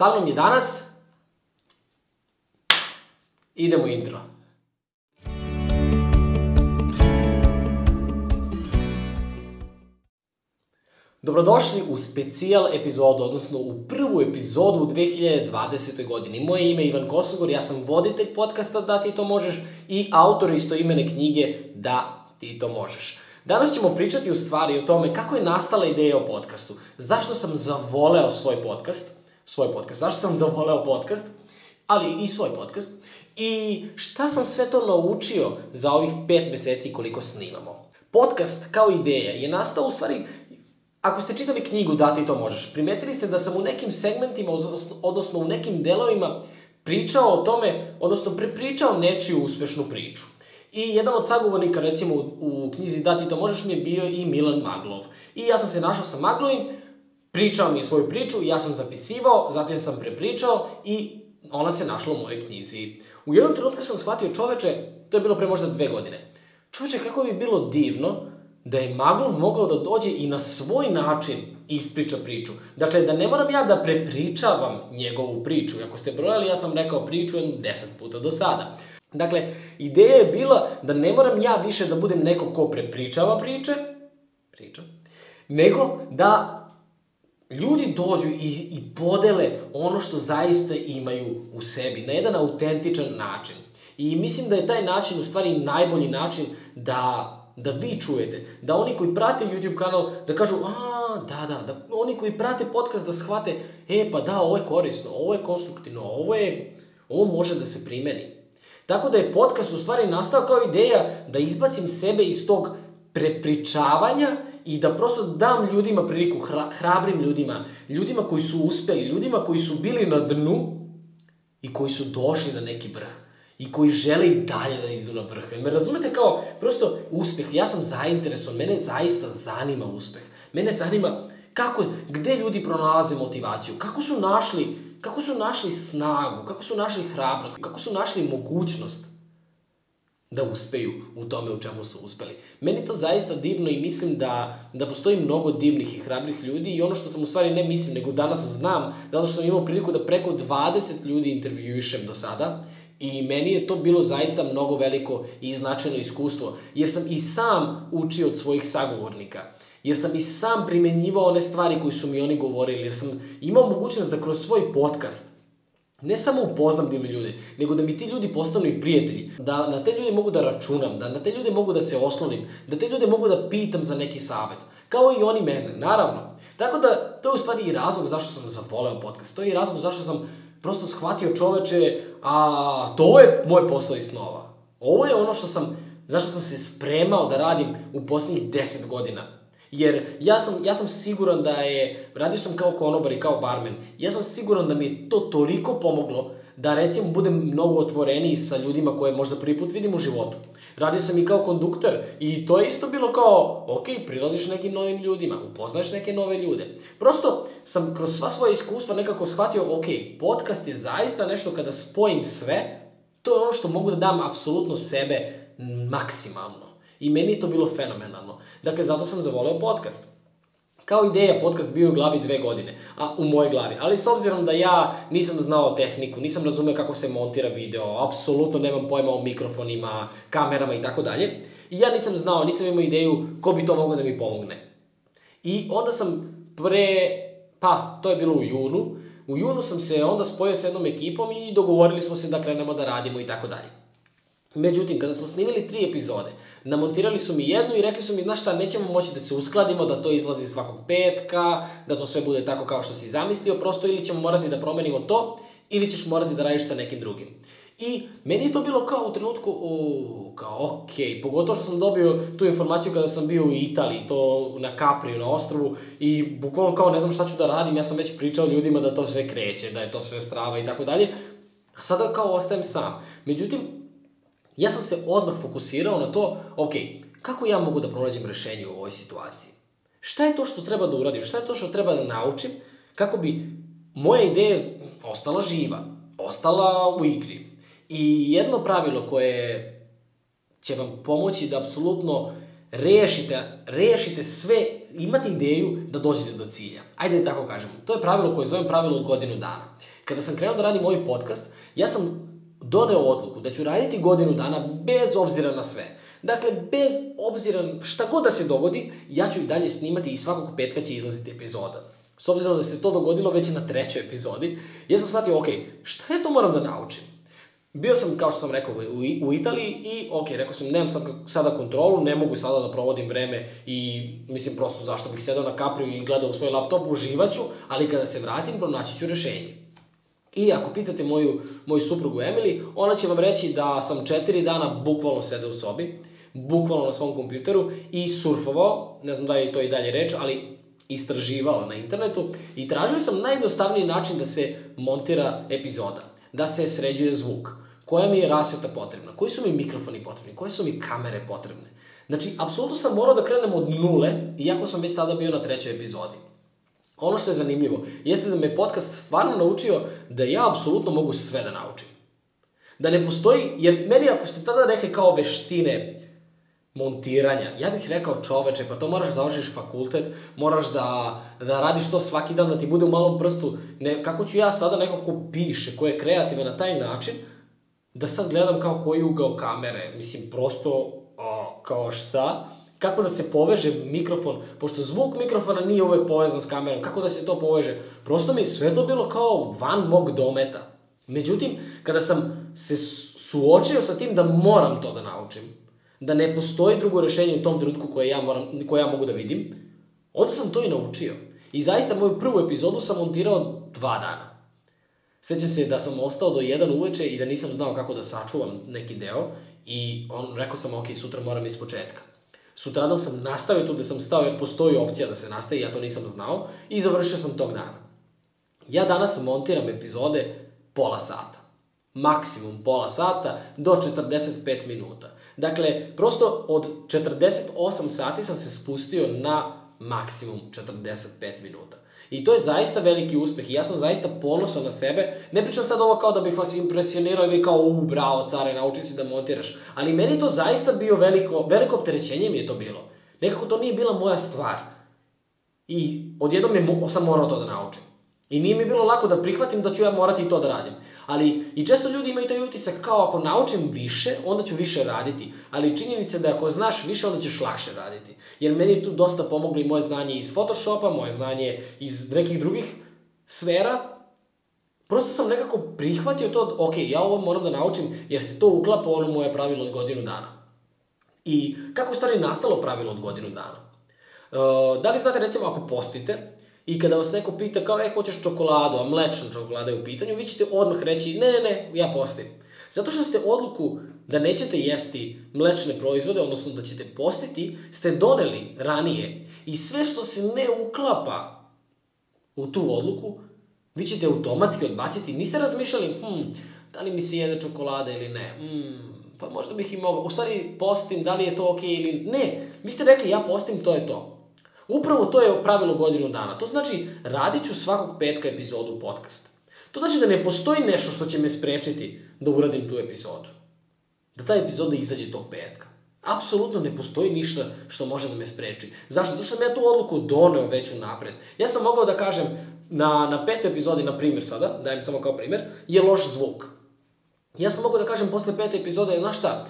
Sa mnom je danas... Idemo intro. Dobrodošli u specijal epizodu, odnosno u prvu epizodu u 2020. godini. Moje ime je Ivan Kosogor, ja sam voditelj podcasta Da ti to možeš i autor isto imene knjige Da ti to možeš. Danas ćemo pričati u stvari o tome kako je nastala ideja o podcastu. Zašto sam zavoleo svoj podcast, svoj podcast, zašto sam zavoleo podcast, ali i svoj podcast. I šta sam sve to naučio za ovih pet meseci koliko snimamo. Podcast kao ideja je nastao u stvari Ako ste čitali knjigu Da ti to možeš, primetili ste da sam u nekim segmentima, odnosno u nekim delovima, pričao o tome, odnosno prepričao nečiju uspešnu priču. I jedan od sagovornika, recimo, u, u knjizi Da ti to možeš mi je bio i Milan Maglov. I ja sam se našao sa Maglovim, pričao mi je svoju priču, ja sam zapisivao, zatim sam prepričao i ona se našla u mojoj knjizi. U jednom trenutku sam shvatio čoveče, to je bilo pre možda dve godine, čoveče kako bi bilo divno da je Maglov mogao da dođe i na svoj način ispriča priču. Dakle, da ne moram ja da prepričavam njegovu priču. Ako ste brojali, ja sam rekao priču jedno deset puta do sada. Dakle, ideja je bila da ne moram ja više da budem neko ko prepričava priče, priča, nego da ljudi dođu i, i podele ono što zaista imaju u sebi na jedan autentičan način. I mislim da je taj način u stvari najbolji način da da vi čujete, da oni koji prate YouTube kanal, da kažu, a, da, da, da oni koji prate podcast da shvate, e, pa da, ovo je korisno, ovo je konstruktivno, ovo je, ovo može da se primeni. Tako da je podcast u stvari nastao kao ideja da izbacim sebe iz tog prepričavanja i da prosto dam ljudima priliku, hrabrim ljudima, ljudima koji su uspeli, ljudima koji su bili na dnu i koji su došli na neki vrh i koji žele i dalje da idu na vrh. Me razumete kao, prosto, uspeh. Ja sam zainteresovan, mene zaista zanima uspeh. Mene zanima kako, gde ljudi pronalaze motivaciju, kako su našli, kako su našli snagu, kako su našli hrabrost, kako su našli mogućnost da uspeju u tome u čemu su uspeli. Meni to zaista divno i mislim da, da postoji mnogo divnih i hrabrih ljudi i ono što sam u stvari ne mislim, nego danas znam, zato što sam imao priliku da preko 20 ljudi intervjuišem do sada I meni je to bilo zaista mnogo veliko i značajno iskustvo, jer sam i sam učio od svojih sagovornika, jer sam i sam primenjivao one stvari koje su mi oni govorili, jer sam imao mogućnost da kroz svoj podcast ne samo upoznam divne ljude, nego da mi ti ljudi postanu i prijatelji, da na te ljude mogu da računam, da na te ljude mogu da se oslonim, da te ljude mogu da pitam za neki savet, kao i oni mene, naravno. Tako da, to je u stvari i razlog zašto sam zavoleo podcast, to je i razlog zašto sam prosto shvatio čoveče, a to je moj posao iz snova. Ovo je ono što sam, zašto sam se spremao da radim u poslednjih 10 godina. Jer ja sam, ja sam siguran da je, radio sam kao konobar i kao barmen, ja sam siguran da mi je to toliko pomoglo da recimo budem mnogo otvoreniji sa ljudima koje možda prvi put vidim u životu. Radio sam i kao konduktor i to je isto bilo kao, ok, prilaziš nekim novim ljudima, upoznaješ neke nove ljude. Prosto sam kroz sva svoja iskustva nekako shvatio, ok, podcast je zaista nešto kada spojim sve, to je ono što mogu da dam apsolutno sebe maksimalno. I meni je to bilo fenomenalno. Dakle, zato sam zavoleo podcast. Kao ideja podcast bio u glavi dve godine, a u mojoj glavi. Ali s obzirom da ja nisam znao tehniku, nisam razumeo kako se montira video, apsolutno nemam pojma o mikrofonima, kamerama i tako dalje, i ja nisam znao, nisam imao ideju ko bi to mogao da mi pomogne. I onda sam pre, pa, to je bilo u junu, u junu sam se onda spojio sa jednom ekipom i dogovorili smo se da krenemo da radimo i tako dalje. Međutim, kada smo snimili tri epizode, namontirali su mi jednu i rekli su mi, znaš šta, nećemo moći da se uskladimo, da to izlazi svakog petka, da to sve bude tako kao što si zamislio, prosto ili ćemo morati da promenimo to, ili ćeš morati da radiš sa nekim drugim. I meni je to bilo kao u trenutku, u, kao okay. pogotovo što sam dobio tu informaciju kada sam bio u Italiji, to na Capriju, na ostrovu, i bukvalno kao ne znam šta ću da radim, ja sam već pričao ljudima da to sve kreće, da je to sve strava i tako dalje, a sada kao ostajem sam. Međutim, ja sam se odmah fokusirao na to, ok, kako ja mogu da pronađem rešenje u ovoj situaciji? Šta je to što treba da uradim? Šta je to što treba da naučim kako bi moja ideja ostala živa, ostala u igri? I jedno pravilo koje će vam pomoći da apsolutno rešite, rešite sve, imate ideju da dođete do cilja. Ajde da tako kažemo. To je pravilo koje zovem pravilo od godinu dana. kada sam krenuo da radim ovaj podcast, ja sam doneo odluku da ću raditi godinu dana bez obzira na sve. Dakle, bez obzira šta god da se dogodi, ja ću i dalje snimati i svakog petka će izlaziti epizoda. S obzirom da se to dogodilo već na trećoj epizodi, ja sam shvatio, ok, šta je to moram da naučim? Bio sam, kao što sam rekao, u, u Italiji i, ok, rekao sam, nemam sad, sada kontrolu, ne mogu sada da provodim vreme i, mislim, prosto zašto bih sedao na kapriju i gledao u svoj laptop, uživaću, ali kada se vratim, pronaći ću rešenje. I ako pitate moju, moju suprugu Emily, ona će vam reći da sam četiri dana bukvalno sede u sobi, bukvalno na svom kompjuteru i surfovao, ne znam da je to i dalje reč, ali istraživao na internetu i tražio sam najjednostavniji način da se montira epizoda, da se sređuje zvuk, koja mi je rasveta potrebna, koji su mi mikrofoni potrebni, koje su mi kamere potrebne. Znači, apsolutno sam morao da krenem od nule, iako sam već tada bio na trećoj epizodi. Ono što je zanimljivo, jeste da me podcast stvarno naučio da ja apsolutno mogu sve da naučim. Da ne postoji, jer meni ako ste tada rekli kao veštine, montiranja. Ja bih rekao čoveče, pa to moraš da završiš fakultet, moraš da, da radiš to svaki dan, da ti bude u malom prstu. Ne, kako ću ja sada neko ko piše, ko je kreativan na taj način, da sad gledam kao koji ugao kamere. Mislim, prosto, o, kao šta? Kako da se poveže mikrofon, pošto zvuk mikrofona nije uvek povezan s kamerom, kako da se to poveže? Prosto mi sve to bilo kao van mog dometa. Međutim, kada sam se suočio sa tim da moram to da naučim, da ne postoji drugo rešenje u tom trenutku koje ja, moram, koje ja mogu da vidim, onda sam to i naučio. I zaista moju prvu epizodu sam montirao dva dana. Sećam se da sam ostao do jedan uveče i da nisam znao kako da sačuvam neki deo i on, rekao sam, ok, sutra moram iz početka. Sutradan sam nastavio tu gde sam stao jer postoji opcija da se nastavi, ja to nisam znao i završio sam tog dana. Ja danas montiram epizode pola sata. Maksimum pola sata do 45 minuta. Dakle, prosto od 48 sati sam se spustio na maksimum 45 minuta. I to je zaista veliki uspeh i ja sam zaista ponosan na sebe. Ne pričam sad ovo kao da bih vas impresionirao i vi kao, u, bravo, care, nauči si da montiraš. Ali meni to zaista bio veliko, veliko opterećenje mi je to bilo. Nekako to nije bila moja stvar. I odjednom je, sam morao to da naučim. I nije mi bilo lako da prihvatim da ću ja morati i to da radim. Ali i često ljudi imaju taj utisak kao ako naučim više, onda ću više raditi. Ali činjenica je da ako znaš više, onda ćeš lakše raditi. Jer meni je tu dosta pomoglo i moje znanje iz Photoshopa, moje znanje iz nekih drugih sfera. Prosto sam nekako prihvatio to, ok, ja ovo moram da naučim jer se to uklapa u ono moje pravilo od godinu dana. I kako je stvari nastalo pravilo od godinu dana? Uh, da li znate recimo ako postite, I kada vas neko pita kao, e, hoćeš čokoladu, a mlečna čokolada je u pitanju, vi ćete odmah reći, ne, ne, ne, ja postim. Zato što ste odluku da nećete jesti mlečne proizvode, odnosno da ćete postiti, ste doneli ranije. I sve što se ne uklapa u tu odluku, vi ćete automatski odbaciti. Niste razmišljali, hm, da li mi se jede čokolada ili ne, hm, pa možda bih i mogao, u stvari postim, da li je to okej okay ili ne. Vi ste rekli, ja postim, to je to. Upravo to je pravilo godinu dana. To znači, radit ću svakog petka epizodu podcast. To znači da ne postoji nešto što će me sprečiti da uradim tu epizodu. Da ta epizoda izađe tog petka. Apsolutno ne postoji ništa što može da me spreči. Zašto? Zato što sam ja tu odluku doneo već unapred. Ja sam mogao da kažem, na, na petoj epizodi, na primjer sada, dajem samo kao primjer, je loš zvuk. Ja sam mogao da kažem posle pete epizode, znaš šta,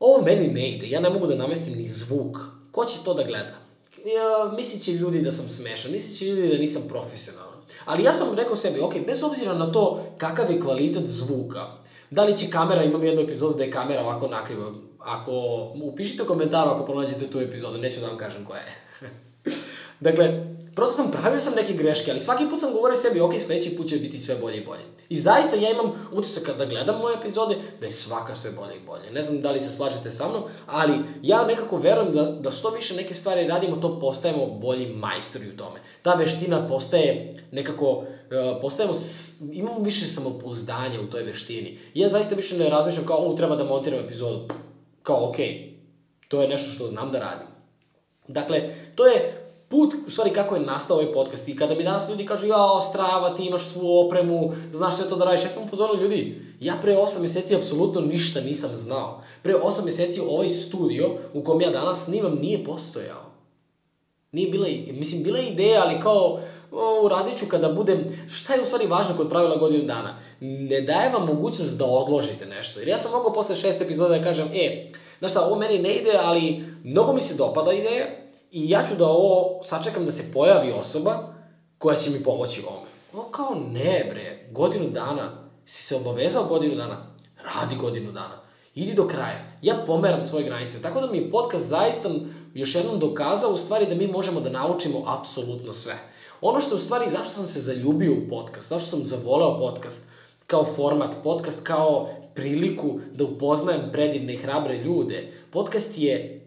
ovo meni ne ide, ja ne mogu da namestim ni zvuk. Ko će to da gleda? Ja, mislit će ljudi da sam smešan, mislit će ljudi da nisam profesionalan. Ali ja sam rekao sebi, ok, bez obzira na to kakav je kvalitet zvuka, da li će kamera, imam jednu epizodu da je kamera ovako nakriva, ako, upišite u komentaru ako pronađete tu epizodu, neću da vam kažem koja je. dakle, prosto sam pravio sam neke greške, ali svaki put sam govorio sebi, ok, sledeći put će biti sve bolje i bolje. I zaista ja imam utisak kada gledam moje epizode, da je svaka sve bolje i bolje. Ne znam da li se slažete sa mnom, ali ja nekako verujem da, da što više neke stvari radimo, to postajemo bolji majstori u tome. Ta veština postaje nekako, uh, postajemo, imamo više samopouzdanja u toj veštini. I ja zaista više ne razmišljam kao, ovo treba da montiram epizodu. Kao, ok, to je nešto što znam da radim. Dakle, to je put, u stvari kako je nastao ovaj podcast i kada mi danas ljudi kažu ja, strava, ti imaš svu opremu, znaš sve to da radiš, ja sam u fazonu ljudi, ja pre 8 meseci apsolutno ništa nisam znao. Pre 8 meseci ovaj studio u kom ja danas snimam nije postojao. Nije bila, mislim, bila je ideja, ali kao, o, uradit ću kada budem, šta je u stvari važno kod pravila godinu dana? Ne daje vam mogućnost da odložite nešto. Jer ja sam mogao posle šest epizoda da kažem, e, znaš šta, ovo meni ne ide, ali mnogo mi se dopada ideja i ja ću da ovo sačekam da se pojavi osoba koja će mi pomoći u ovome. O, kao ne, bre, godinu dana, si se obavezao godinu dana, radi godinu dana. Idi do kraja. Ja pomeram svoje granice. Tako da mi je podcast zaista još jednom dokazao u stvari da mi možemo da naučimo apsolutno sve. Ono što u stvari, zašto sam se zaljubio u podcast, zašto sam zavoleo podcast, kao format, podcast kao priliku da upoznajem predivne i hrabre ljude. Podcast je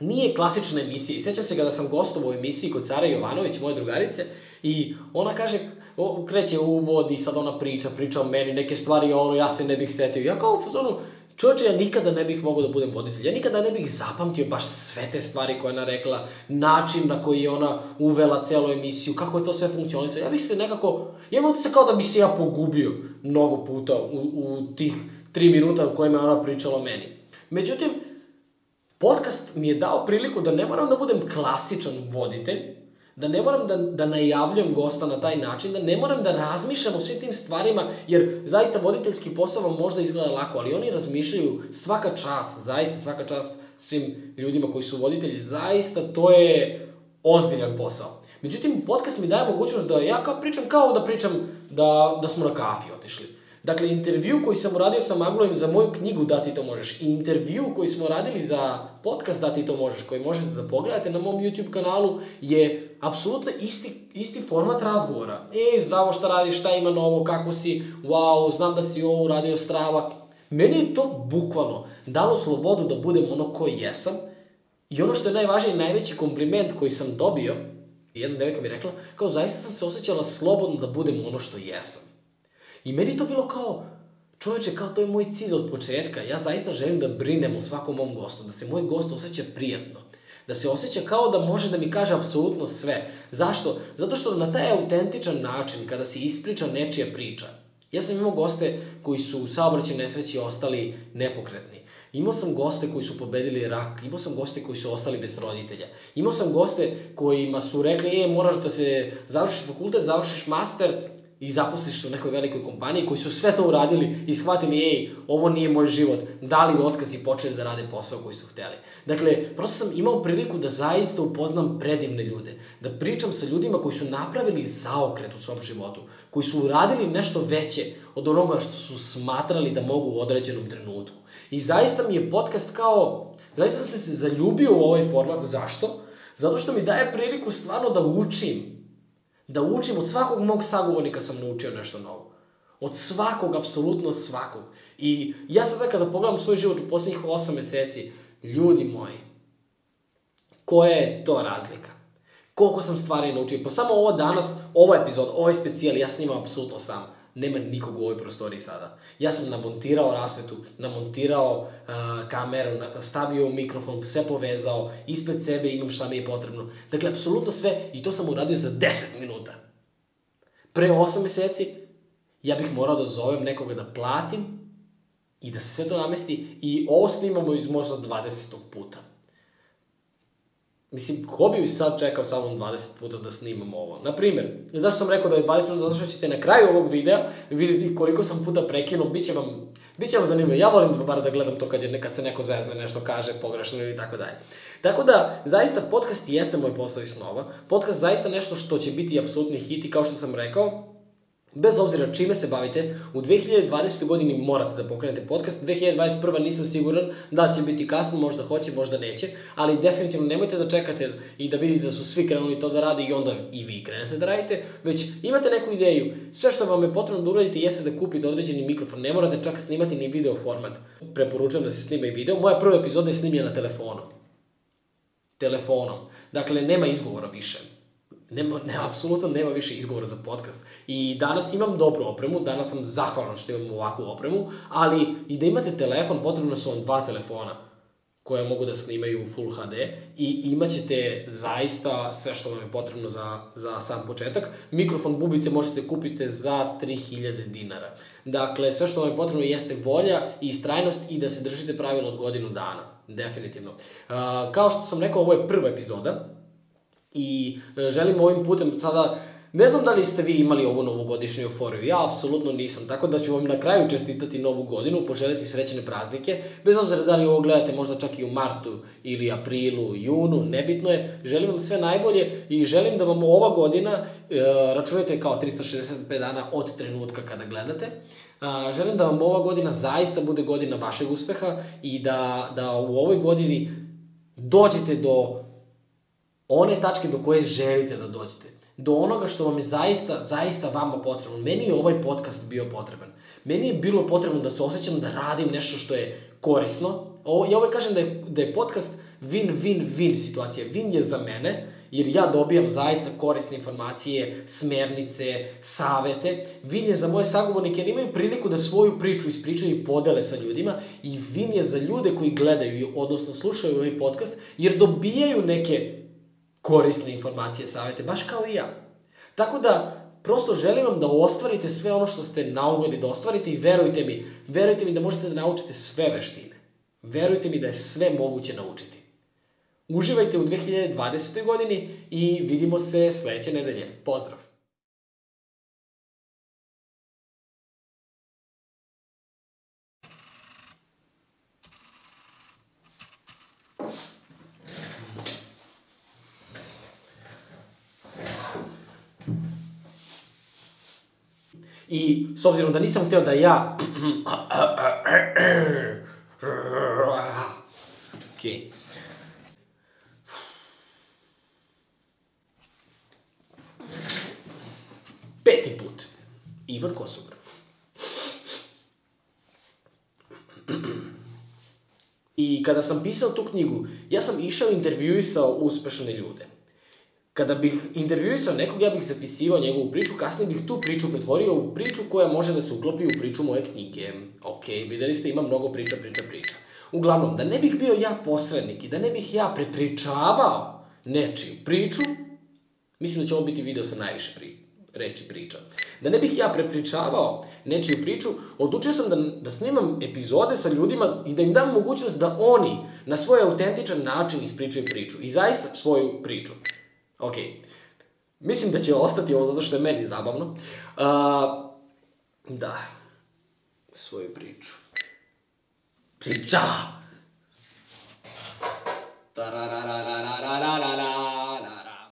nije klasična emisija. I sećam se kada sam gostovao u emisiji kod Sara Jovanović, moje drugarice, i ona kaže, o, kreće uvod i sad ona priča, priča o meni, neke stvari, ono, ja se ne bih setio. Ja kao u fazonu, Čovječe, ja nikada ne bih mogao da budem voditelj. Ja nikada ne bih zapamtio baš sve te stvari koje ona rekla, način na koji je ona uvela celu emisiju, kako je to sve funkcionisalo. Ja bih se nekako, ja imam se kao da bih se ja pogubio mnogo puta u, u tih tri minuta u kojima je ona pričala o meni. Međutim, podcast mi je dao priliku da ne moram da budem klasičan voditelj, da ne moram da, da najavljujem gosta na taj način, da ne moram da razmišljam o svim tim stvarima, jer zaista voditeljski posao vam možda izgleda lako, ali oni razmišljaju svaka čast, zaista svaka čast svim ljudima koji su voditelji, zaista to je ozbiljan posao. Međutim, podcast mi daje mogućnost da ja kao pričam kao da pričam da, da smo na kafi otišli. Dakle, intervju koji sam uradio sa Maglovim za moju knjigu Da ti to možeš i intervju koji smo radili za podcast Da ti to možeš, koji možete da pogledate na mom YouTube kanalu, je apsolutno isti, isti format razgovora. E, zdravo, šta radiš, šta ima novo, kako si, wow, znam da si ovo uradio strava. Meni je to bukvalno dalo slobodu da budem ono ko jesam i ono što je najvažniji, najveći kompliment koji sam dobio, jedna devojka mi rekla, kao zaista sam se osjećala slobodno da budem ono što jesam. I meni to bilo kao, čoveče, kao to je moj cilj od početka. Ja zaista želim da brinem o svakom mom gostu, da se moj gost osjeća prijatno. Da se osjeća kao da može da mi kaže apsolutno sve. Zašto? Zato što na taj autentičan način, kada se ispriča nečija priča, ja sam imao goste koji su u saobraćaju nesreći ostali nepokretni. Imao sam goste koji su pobedili rak, imao sam goste koji su ostali bez roditelja. Imao sam goste kojima su rekli, e, moraš da se završiš fakultet, završiš master, i zaposliš se u nekoj velikoj kompaniji koji su sve to uradili i shvatili, ej, ovo nije moj život, dali otkaz i počeli da rade posao koji su hteli. Dakle, prosto sam imao priliku da zaista upoznam predivne ljude, da pričam sa ljudima koji su napravili zaokret u svom životu, koji su uradili nešto veće od onoga što su smatrali da mogu u određenom trenutku. I zaista mi je podcast kao, zaista sam se zaljubio u ovaj format, zašto? Zato što mi daje priliku stvarno da učim, Da učim od svakog mog sagovornika sam naučio nešto novo. Od svakog, apsolutno svakog. I ja sad kada pogledam svoj život u poslednjih 8 meseci, ljudi moji, koja je to razlika? Koliko sam stvari naučio? Pa samo ovo danas, ovo epizod, ovaj specijal, ja snimam apsolutno sam nema nikog u ovoj prostoriji sada. Ja sam namontirao rasvetu, namontirao uh, kameru, stavio mikrofon, sve povezao, ispred sebe imam šta mi je potrebno. Dakle, apsolutno sve i to sam uradio za 10 minuta. Pre 8 meseci ja bih morao da zovem nekoga da platim i da se sve to namesti i ovo snimamo iz možda 20. puta. Mislim, ko bi sad čekao samo 20 puta da snimam ovo? Naprimer, zašto sam rekao da je 20 minuta, zato što ćete na kraju ovog videa vidjeti koliko sam puta prekinuo, bit će vam, bit će vam zanimljivo. Ja volim bar da gledam to kad, je, kad se neko zezne, nešto kaže pogrešno ili tako dalje. Tako da, zaista, podcast jeste moj posao i snova. Podcast zaista nešto što će biti apsolutni hit i kao što sam rekao, Bez obzira čime se bavite, u 2020. godini morate da pokrenete podcast. 2021. nisam siguran da će biti kasno, možda hoće, možda neće, ali definitivno nemojte da čekate i da vidite da su svi krenuli to da rade i onda i vi krenete da radite, već imate neku ideju. Sve što vam je potrebno da uradite jeste da kupite određeni mikrofon, ne morate čak snimati ni video format. Preporučujem da se snima i video. Moja prva epizoda je snimljena telefonom. Telefonom. Dakle, nema izgovora više nema, ne, apsolutno nema više izgovora za podcast. I danas imam dobru opremu, danas sam zahvalan što imam ovakvu opremu, ali i da imate telefon, potrebno su vam dva telefona koje mogu da snimaju Full HD i imaćete zaista sve što vam je potrebno za, za sam početak. Mikrofon bubice možete kupiti za 3000 dinara. Dakle, sve što vam je potrebno jeste volja i istrajnost i da se držite pravila od godinu dana. Definitivno. Uh, kao što sam rekao, ovo je prva epizoda, I e, želim ovim putem sada Ne znam da li ste vi imali ovu novogodišnju euforiju, ja apsolutno nisam, tako da ću vam na kraju čestitati novu godinu, poželjeti srećne praznike, bez obzira da li ovo gledate možda čak i u martu ili aprilu, junu, nebitno je, želim vam sve najbolje i želim da vam ova godina, e, računajte kao 365 dana od trenutka kada gledate, a, želim da vam ova godina zaista bude godina vašeg uspeha i da, da u ovoj godini dođete do one tačke do koje želite da dođete. Do onoga što vam je zaista, zaista vama potrebno. Meni je ovaj podcast bio potreban. Meni je bilo potrebno da se osjećam da radim nešto što je korisno. Ovo, ja ovaj kažem da je, da je podcast win-win-win situacija. Win je za mene, jer ja dobijam zaista korisne informacije, smernice, savete. Vin je za moje sagovornike, jer imaju priliku da svoju priču ispričaju i podele sa ljudima i Vin je za ljude koji gledaju, odnosno slušaju ovaj podcast, jer dobijaju neke korisne informacije, savete, baš kao i ja. Tako da, prosto želim vam da ostvarite sve ono što ste naumeli da ostvarite i verujte mi, verujte mi da možete da naučite sve veštine. Verujte mi da je sve moguće naučiti. Uživajte u 2020. godini i vidimo se sledeće nedelje. Pozdrav! I s obzirom da nisam hteo da ja... Okej. Peti put. Ivan Kosogor. I kada sam pisao tu knjigu, ja sam išao intervjuisao uspešne ljude. Kada bih intervjuisao nekog, ja bih zapisivao njegovu priču, kasnije bih tu priču pretvorio u priču koja može da se uklopi u priču moje knjige. Ok, videli ste, ima mnogo priča, priča, priča. Uglavnom, da ne bih bio ja posrednik i da ne bih ja prepričavao nečiju priču, mislim da će ovo biti video sa najviše pri, reči priča. Da ne bih ja prepričavao nečiju priču, odlučio sam da, da snimam epizode sa ljudima i da im dam mogućnost da oni na svoj autentičan način ispričaju priču. I zaista svoju priču. Ok. Mislim da će ostati ovo zato što je meni zabavno. Uh, da. Svoju priču. Priča! Tarararararara.